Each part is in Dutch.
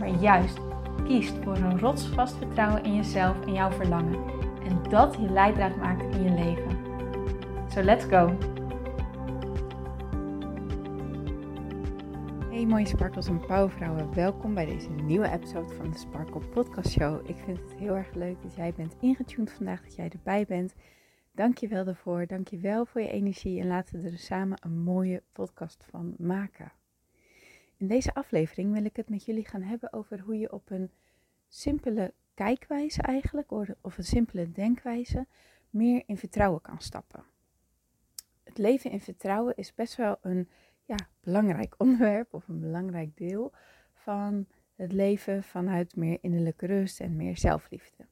maar juist kiest voor een rotsvast vertrouwen in jezelf en jouw verlangen. En dat je leidraad maakt in je leven. So let's go! Hey mooie sparkles en powervrouwen, welkom bij deze nieuwe episode van de Sparkle Podcast Show. Ik vind het heel erg leuk dat jij bent ingetuned vandaag, dat jij erbij bent. Dank je wel daarvoor, dank je wel voor je energie en laten we er samen een mooie podcast van maken. In deze aflevering wil ik het met jullie gaan hebben over hoe je op een simpele kijkwijze eigenlijk, of een simpele denkwijze, meer in vertrouwen kan stappen. Het leven in vertrouwen is best wel een ja, belangrijk onderwerp of een belangrijk deel van het leven vanuit meer innerlijke rust en meer zelfliefde.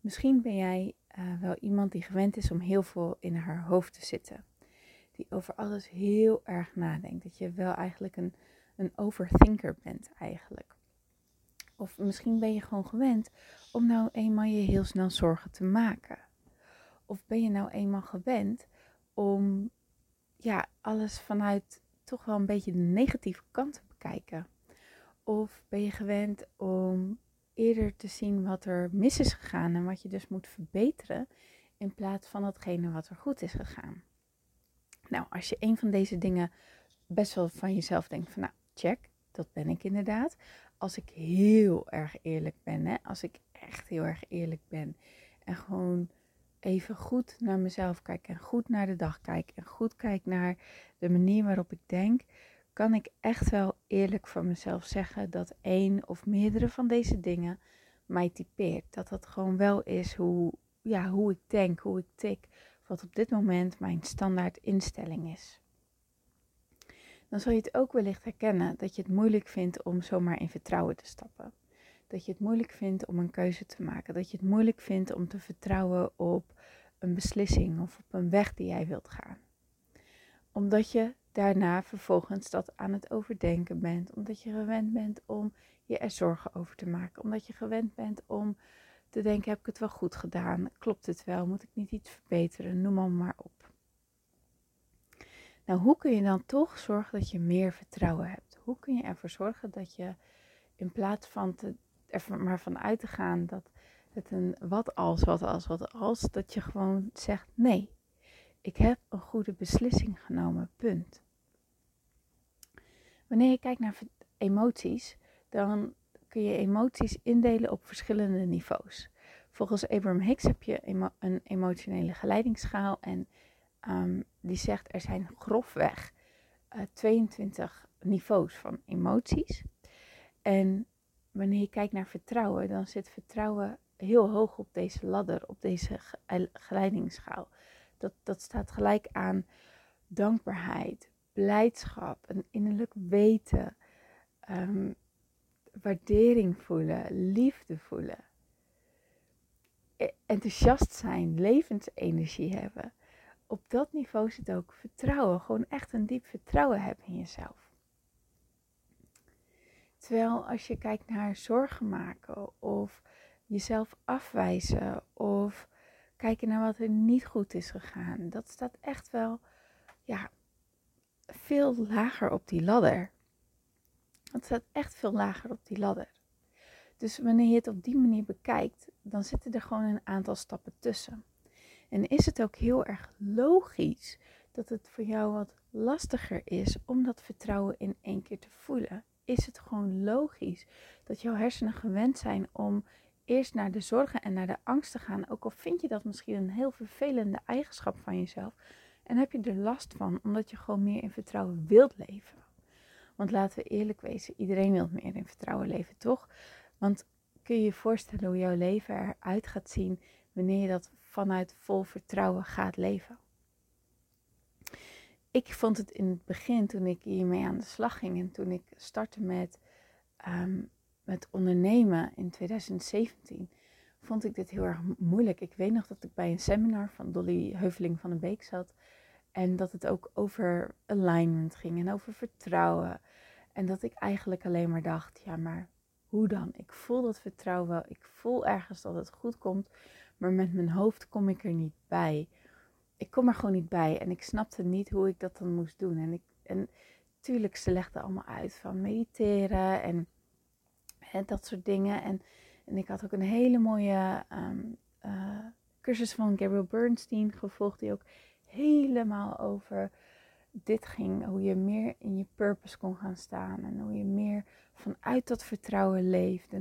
Misschien ben jij uh, wel iemand die gewend is om heel veel in haar hoofd te zitten. Die over alles heel erg nadenkt. Dat je wel eigenlijk een een overthinker bent eigenlijk. Of misschien ben je gewoon gewend om nou eenmaal je heel snel zorgen te maken. Of ben je nou eenmaal gewend om ja, alles vanuit toch wel een beetje de negatieve kant te bekijken. Of ben je gewend om eerder te zien wat er mis is gegaan en wat je dus moet verbeteren in plaats van datgene wat er goed is gegaan. Nou, als je een van deze dingen best wel van jezelf denkt van nou, check, dat ben ik inderdaad. Als ik heel erg eerlijk ben, hè, als ik echt heel erg eerlijk ben en gewoon even goed naar mezelf kijk en goed naar de dag kijk en goed kijk naar de manier waarop ik denk, kan ik echt wel eerlijk voor mezelf zeggen dat één of meerdere van deze dingen mij typeert. Dat dat gewoon wel is hoe, ja, hoe ik denk, hoe ik tik, wat op dit moment mijn standaard instelling is dan zal je het ook wellicht herkennen dat je het moeilijk vindt om zomaar in vertrouwen te stappen. Dat je het moeilijk vindt om een keuze te maken. Dat je het moeilijk vindt om te vertrouwen op een beslissing of op een weg die jij wilt gaan. Omdat je daarna vervolgens dat aan het overdenken bent. Omdat je gewend bent om je er zorgen over te maken. Omdat je gewend bent om te denken: heb ik het wel goed gedaan? Klopt het wel? Moet ik niet iets verbeteren? Noem maar, maar op. Nou, hoe kun je dan toch zorgen dat je meer vertrouwen hebt? Hoe kun je ervoor zorgen dat je in plaats van te, er maar van uit te gaan dat het een wat als, wat als, wat als, dat je gewoon zegt nee, ik heb een goede beslissing genomen, punt. Wanneer je kijkt naar emoties, dan kun je emoties indelen op verschillende niveaus. Volgens Abraham Hicks heb je een emotionele geleidingsschaal en Ehm, die zegt er zijn grofweg uh, eh, 22 niveaus van emoties. En wanneer je kijkt naar vertrouwen, dan zit vertrouwen heel hoog op deze ladder, op deze geleidingsschaal. Dat, dat staat gelijk aan dankbaarheid, blijdschap, een innerlijk weten, um, waardering voelen, liefde voelen, e-, enthousiast zijn, levensenergie hebben op dat niveau zit ook vertrouwen. Gewoon echt een diep vertrouwen hebben in jezelf. Terwijl als je kijkt naar zorgen maken of jezelf afwijzen of kijken naar wat er niet goed is gegaan, dat staat echt wel ja, veel lager op die ladder. Dat staat echt veel lager op die ladder. Dus wanneer je het op die manier bekijkt, dan zitten er gewoon een aantal stappen tussen. En is het ook heel erg logisch dat het voor jou wat lastiger is om dat vertrouwen in één keer te voelen? Is het gewoon logisch dat jouw hersenen gewend zijn om eerst naar de zorgen en naar de angst te gaan, ook al vind je dat misschien een heel vervelende eigenschap van jezelf en heb je er last van omdat je gewoon meer in vertrouwen wilt leven? Want laten we eerlijk wezen, iedereen wil meer in vertrouwen leven, toch? Want kun je je voorstellen hoe jouw leven eruit gaat zien wanneer je dat vanuit vol vertrouwen gaat leven. Ik vond het in het begin, toen ik hiermee aan de slag ging en toen ik startte met um, met ondernemen in 2017 vond ik dit heel erg moeilijk. Ik weet nog dat ik bij een seminar van Dolly Heuveling van den Beek zat. En dat het ook over alignment ging en over vertrouwen. En dat ik eigenlijk alleen maar dacht, ja maar hoe dan? Ik voel dat vertrouwen wel. Ik voel ergens dat het goed komt. Maar met mijn hoofd kom ik er niet bij. Ik kom er gewoon niet bij. En ik snapte niet hoe ik dat dan moest doen. En, ik, en tuurlijk, ze legden allemaal uit van mediteren en hè, dat soort dingen. En, en ik had ook een hele mooie ehm, eh, cursus van Gabriel Bernstein gevolgd. Die ook helemaal over dit ging. Hoe je meer in je purpose kon gaan staan. En hoe je meer vanuit dat vertrouwen leeft.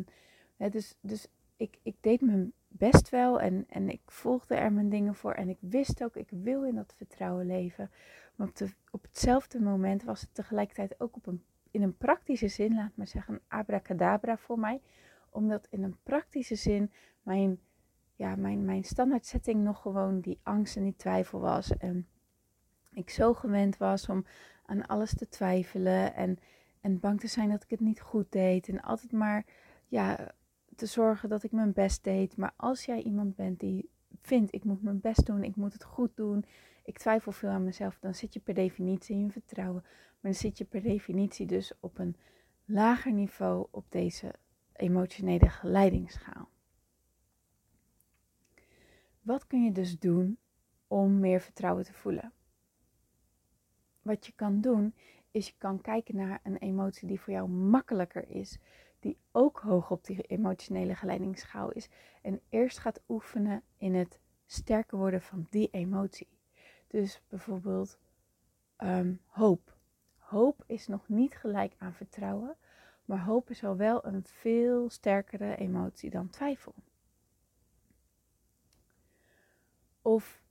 Hè, dus dus ik, ik deed mijn best wel en, en ik volgde er mijn dingen voor. En ik wist ook, ik wil in dat vertrouwen leven. Maar op, de, op hetzelfde moment was het tegelijkertijd ook op een, in een praktische zin, laat maar zeggen, abracadabra voor mij. Omdat in een praktische zin mijn, ja, mijn, mijn standaardsetting nog gewoon die angst en die twijfel was. En ik zo gewend was om aan alles te twijfelen en, en bang te zijn dat ik het niet goed deed. En altijd maar ja, te zorgen dat ik mijn best deed. Maar als jij iemand bent die vindt, ik moet mijn best doen, ik moet het goed doen, ik twijfel veel aan mezelf, dan zit je per definitie in vertrouwen. Maar dan zit je per definitie dus op een lager niveau op deze emotionele geleidingsschaal. Wat kun je dus doen om meer vertrouwen te voelen? Wat je kan doen, is je kan kijken naar een emotie die voor jou makkelijker is die ook hoog op die emotionele geleidingsschaal is. En eerst gaat oefenen in het sterker worden van die emotie. Dus bijvoorbeeld um, hoop. Hoop is nog niet gelijk aan vertrouwen, maar hoop is al wel een veel sterkere emotie dan twijfel. Of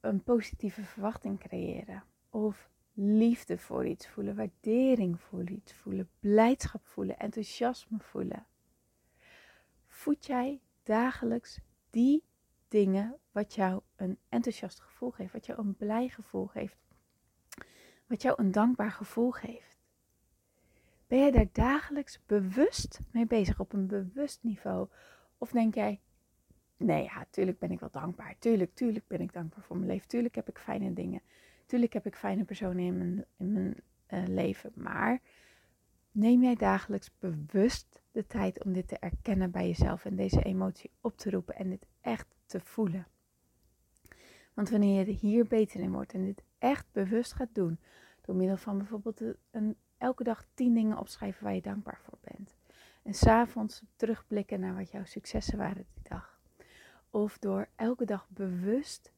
een positieve verwachting creëren. Of liefde voor iets voelen, waardering voor iets voelen, blijdschap voelen, enthousiasme voelen. Voed jij dagelijks die dingen wat jou een enthousiast gevoel geeft, wat jou een blij gevoel geeft, wat jou een dankbaar gevoel geeft? Ben jij daar dagelijks bewust mee bezig op een bewust niveau? Of denk jij, nee ja, tuurlijk ben ik wel dankbaar, tuurlijk, tuurlijk ben ik dankbaar voor mijn leven, tuurlijk heb ik fijne dingen. Tuurlijk heb ik fijne personen in mijn, uh, leven, maar neem jij dagelijks bewust de tijd om dit te erkennen bij jezelf en deze emotie op te roepen en dit echt te voelen. Want wanneer je hier beter in wordt en dit echt bewust gaat doen, door middel van bijvoorbeeld een, elke dag tien dingen opschrijven waar je dankbaar voor bent. En s'avonds terugblikken naar wat jouw successen waren die dag. Of door elke dag bewust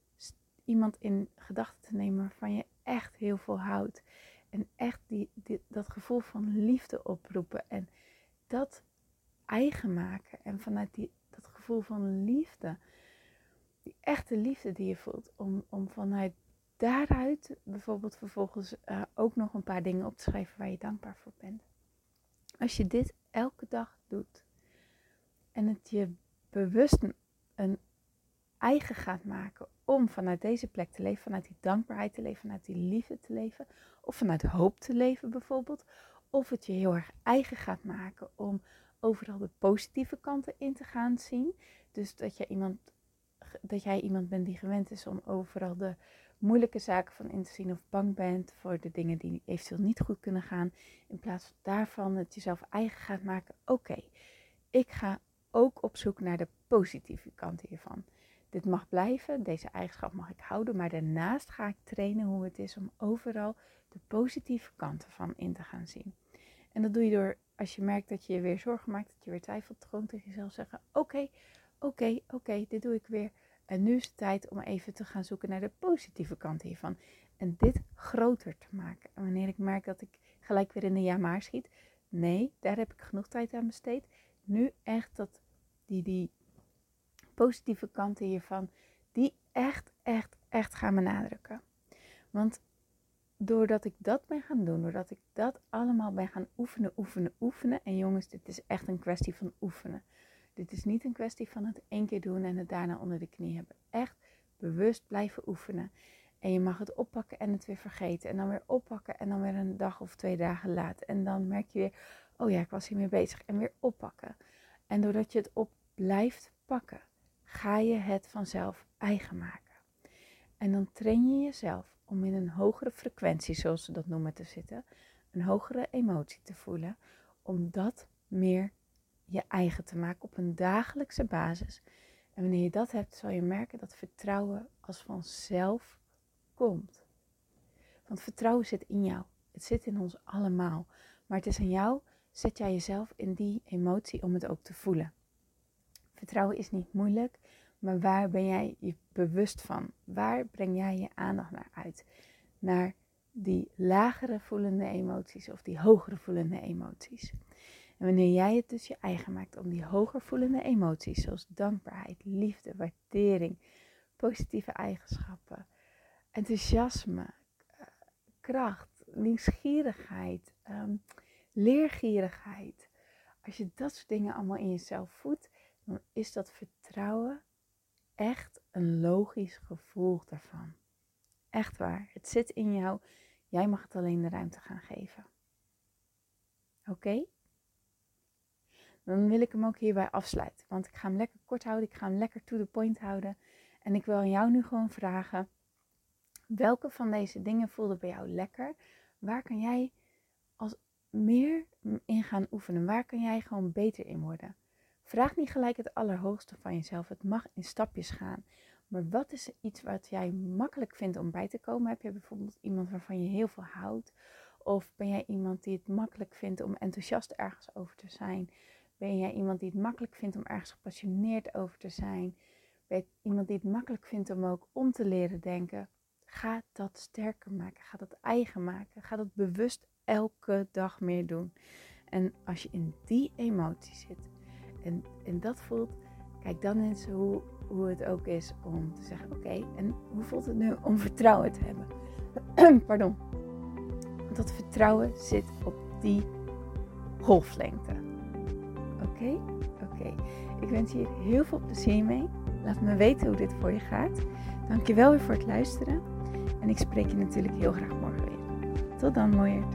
iemand in gedachten te nemen waarvan je echt heel veel houdt. En echt die, dat gevoel van liefde oproepen. En dat eigen maken. En vanuit die, dat gevoel van liefde, die echte liefde die je voelt, om, om vanuit daaruit bijvoorbeeld vervolgens uh, ook nog een paar dingen op te schrijven waar je dankbaar voor bent. Als je dit elke dag doet en het je bewust een eigen gaat maken om vanuit deze plek te leven, vanuit die dankbaarheid te leven, vanuit die liefde te leven, of vanuit hoop te leven bijvoorbeeld, of het je heel erg eigen gaat maken om overal de positieve kanten in te gaan zien. Dus dat, je iemand, dat jij iemand bent die gewend is om overal de moeilijke zaken van in te zien of bang bent voor de dingen die eventueel niet goed kunnen gaan. In plaats daarvan het jezelf eigen gaat maken. Oké, ik ga ook op zoek naar de positieve kant hiervan. Dit mag blijven, deze eigenschap mag ik houden, maar daarnaast ga ik trainen hoe het is om overal de positieve kanten van in te gaan zien. En dat doe je door, als je merkt dat je je weer zorgen maakt, dat je weer twijfelt, gewoon tegen jezelf zeggen: Oké, oké, oké, dit doe ik weer. En nu is het tijd om even te gaan zoeken naar de positieve kant hiervan. En dit groter te maken. En wanneer ik merk dat ik gelijk weer in de ja schiet, nee, daar heb ik genoeg tijd aan besteed. Nu echt dat die, die positieve kanten hiervan, die echt, echt, echt gaan benadrukken. Want doordat ik dat ben gaan doen, doordat ik dat allemaal ben gaan oefenen, oefenen, oefenen. En jongens, dit is echt een kwestie van oefenen. Dit is niet een kwestie van het één keer doen en het daarna onder de knie hebben. Echt bewust blijven oefenen. En je mag het oppakken en het weer vergeten. En dan weer oppakken en dan weer een dag of twee dagen laten. En dan merk je weer, oh ja, ik was hiermee bezig en weer oppakken. En doordat je het op blijft pakken, ga je het vanzelf eigen maken. En dan train je jezelf om in een hogere frequentie, zoals ze dat noemen, te zitten, een hogere emotie te voelen, om dat meer je eigen te maken op een dagelijkse basis. En wanneer je dat hebt, zal je merken dat vertrouwen als vanzelf komt. Want vertrouwen zit in jou. Het zit in ons allemaal. Maar het is aan jou, zet jij jezelf in die emotie om het ook te voelen. Vertrouwen is niet moeilijk, maar waar ben jij je bewust van? Waar breng jij je aandacht naar uit? Naar die lagere voelende emoties of die hogere voelende emoties. En wanneer jij het dus je eigen maakt om die hoger voelende emoties, zoals dankbaarheid, liefde, waardering, positieve eigenschappen, enthousiasme, eh, kracht, nieuwsgierigheid, um, leergierigheid. Als je dat soort dingen allemaal in jezelf voedt, dan is dat vertrouwen echt een logisch gevolg daarvan. Echt waar. Het zit in jou. Jij mag het alleen de ruimte gaan geven. Oké? Dan wil ik hem ook hierbij afsluiten. Want ik ga hem lekker kort houden. Ik ga hem lekker to the point houden. En ik wil jou nu gewoon vragen. Welke van deze dingen voelde bij jou lekker? Waar kan jij als meer in gaan oefenen? Waar kan jij gewoon beter in worden? Vraag niet gelijk het allerhoogste van jezelf. Het mag in stapjes gaan. Maar wat is iets wat jij makkelijk vindt om bij te komen? Heb je bijvoorbeeld iemand waarvan je heel veel houdt? Of ben jij iemand die het makkelijk vindt om enthousiast ergens over te zijn? Ben jij iemand die het makkelijk vindt om ergens gepassioneerd over te zijn? Ben je iemand die het makkelijk vindt om ook om te leren denken? Ga dat sterker maken. Ga dat eigen maken. Ga dat bewust elke dag meer doen. En als je in die emotie zit en, en dat voelt, kijk dan eens hoe, hoe het ook is om te zeggen: Oké, en hoe voelt het nu om vertrouwen te hebben? Pardon. Want dat vertrouwen zit op die golflengte. Oké? Oké. Ik wens je hier heel veel plezier mee. Laat me weten hoe dit voor je gaat. Dankjewel weer voor het luisteren. En ik spreek je natuurlijk heel graag morgen weer. Tot dan, mooierd.